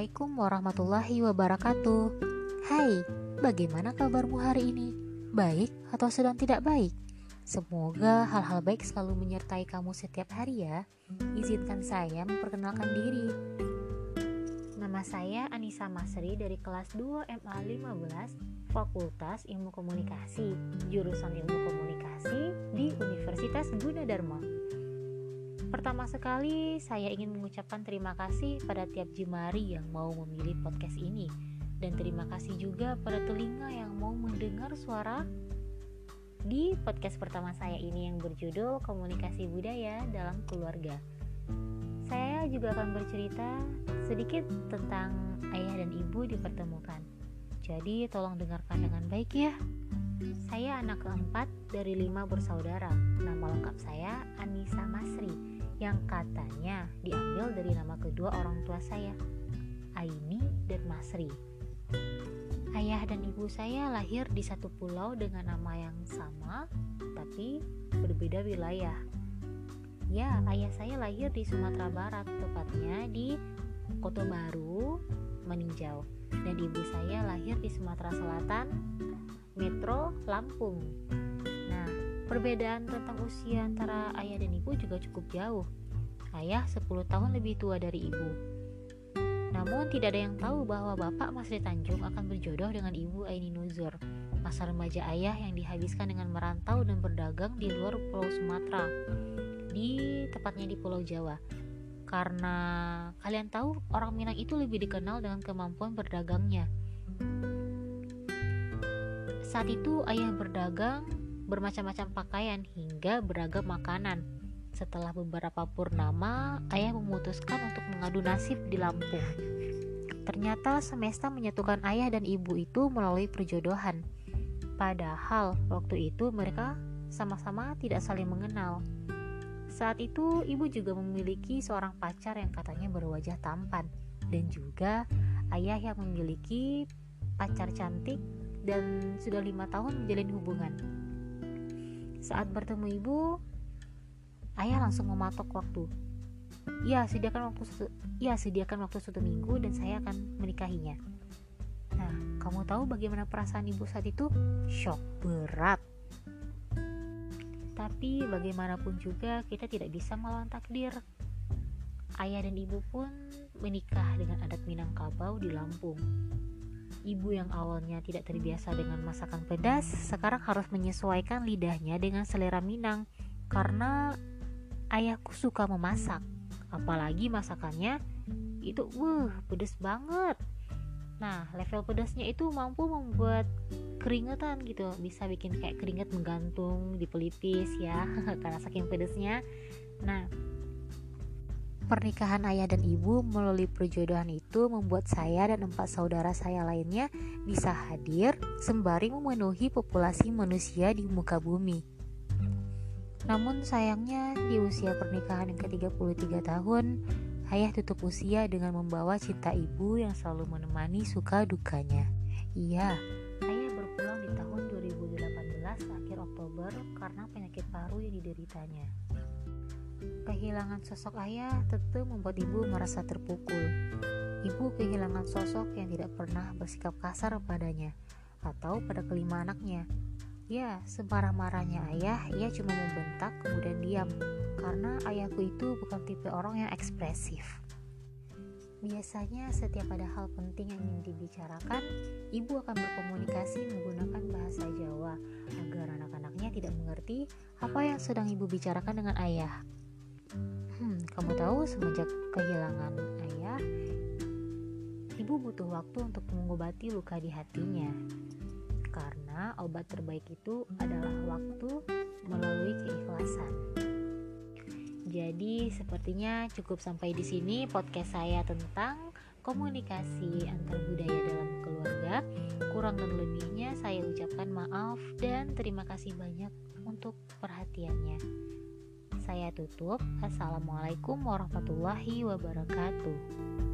Assalamualaikum warahmatullahi wabarakatuh. Hai, bagaimana kabarmu hari ini? Baik atau sedang tidak baik? Semoga hal-hal baik selalu menyertai kamu setiap hari ya. Izinkan saya memperkenalkan diri. Nama saya Anissa Masri dari kelas 2 MA 15 Fakultas Ilmu Komunikasi, jurusan Ilmu Komunikasi di Universitas Gunadarma. Pertama sekali, saya ingin mengucapkan terima kasih pada tiap jemari yang mau memilih podcast ini, dan terima kasih juga pada telinga yang mau mendengar suara di podcast pertama saya ini yang berjudul Komunikasi Budaya dalam Keluarga. Saya juga akan bercerita sedikit tentang ayah dan ibu dipertemukan. Jadi tolong dengarkan dengan baik ya. Saya anak keempat dari lima bersaudara. Nama lengkap saya Anissa Masri yang katanya diambil dari nama kedua orang tua saya, Aini dan Masri. Ayah dan ibu saya lahir di satu pulau dengan nama yang sama, tapi berbeda wilayah. Ya, ayah saya lahir di Sumatera Barat, tepatnya di Kota Baru, Meninjau. Dan ibu saya lahir di Sumatera Selatan, Metro Lampung. Perbedaan tentang usia antara ayah dan ibu juga cukup jauh. Ayah 10 tahun lebih tua dari ibu. Namun tidak ada yang tahu bahwa bapak Masri Tanjung akan berjodoh dengan ibu Aini Nuzur, masa remaja ayah yang dihabiskan dengan merantau dan berdagang di luar Pulau Sumatera, di tepatnya di Pulau Jawa. Karena kalian tahu orang Minang itu lebih dikenal dengan kemampuan berdagangnya. Saat itu ayah berdagang bermacam-macam pakaian hingga beragam makanan. Setelah beberapa purnama, ayah memutuskan untuk mengadu nasib di Lampung. Ternyata semesta menyatukan ayah dan ibu itu melalui perjodohan. Padahal waktu itu mereka sama-sama tidak saling mengenal. Saat itu ibu juga memiliki seorang pacar yang katanya berwajah tampan dan juga ayah yang memiliki pacar cantik dan sudah lima tahun menjalin hubungan. Saat bertemu ibu, ayah langsung mematok waktu. Ya, sediakan waktu ya sediakan waktu satu minggu dan saya akan menikahinya. Nah, kamu tahu bagaimana perasaan ibu saat itu? Shock berat. Tapi bagaimanapun juga kita tidak bisa melawan takdir. Ayah dan ibu pun menikah dengan adat Minangkabau di Lampung. Ibu yang awalnya tidak terbiasa dengan masakan pedas, sekarang harus menyesuaikan lidahnya dengan selera Minang karena ayahku suka memasak. Apalagi masakannya itu wuh pedas banget. Nah, level pedasnya itu mampu membuat keringetan gitu, bisa bikin kayak keringet menggantung di pelipis ya, karena saking pedasnya. Nah, Pernikahan ayah dan ibu melalui perjodohan itu membuat saya dan empat saudara saya lainnya bisa hadir sembari memenuhi populasi manusia di muka bumi. Namun sayangnya di usia pernikahan yang ke-33 tahun, ayah tutup usia dengan membawa cinta ibu yang selalu menemani suka dukanya. Iya, ayah berpulang di tahun 2018 akhir Oktober karena penyakit paru yang dideritanya. Kehilangan sosok ayah tentu membuat ibu merasa terpukul. Ibu kehilangan sosok yang tidak pernah bersikap kasar padanya atau pada kelima anaknya. Ya, semarah-marahnya ayah, ia cuma membentak kemudian diam karena ayahku itu bukan tipe orang yang ekspresif. Biasanya setiap ada hal penting yang ingin dibicarakan, ibu akan berkomunikasi menggunakan bahasa Jawa agar anak-anaknya tidak mengerti apa yang sedang ibu bicarakan dengan ayah. Kamu tahu semenjak kehilangan ayah, ibu butuh waktu untuk mengobati luka di hatinya. Karena obat terbaik itu adalah waktu melalui keikhlasan. Jadi, sepertinya cukup sampai di sini podcast saya tentang komunikasi antar budaya dalam keluarga. Kurang dan lebihnya saya ucapkan maaf dan terima kasih banyak untuk perhatiannya saya tutup. Assalamualaikum warahmatullahi wabarakatuh.